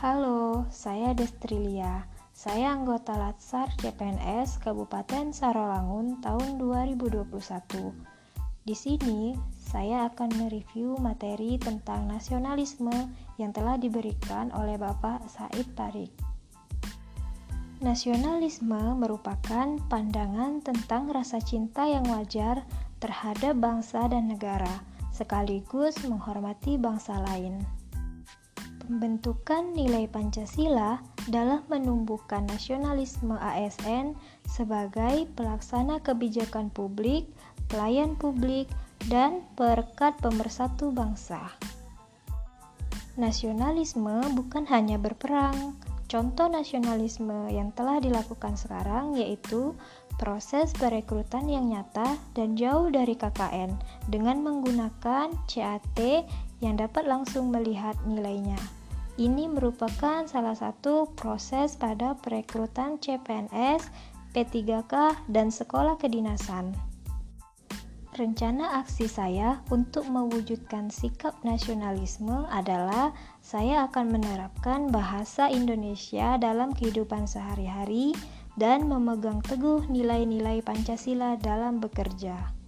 Halo, saya Destrilia. Saya anggota Latsar CPNS Kabupaten Sarolangun tahun 2021. Di sini, saya akan mereview materi tentang nasionalisme yang telah diberikan oleh Bapak Said Tarik. Nasionalisme merupakan pandangan tentang rasa cinta yang wajar terhadap bangsa dan negara, sekaligus menghormati bangsa lain. Pembentukan nilai Pancasila dalam menumbuhkan nasionalisme ASN sebagai pelaksana kebijakan publik, pelayan publik, dan perekat pemersatu bangsa. Nasionalisme bukan hanya berperang. Contoh nasionalisme yang telah dilakukan sekarang yaitu proses perekrutan yang nyata dan jauh dari KKN dengan menggunakan CAT yang dapat langsung melihat nilainya. Ini merupakan salah satu proses pada perekrutan CPNS, P3K, dan sekolah kedinasan. Rencana aksi saya untuk mewujudkan sikap nasionalisme adalah saya akan menerapkan bahasa Indonesia dalam kehidupan sehari-hari dan memegang teguh nilai-nilai Pancasila dalam bekerja.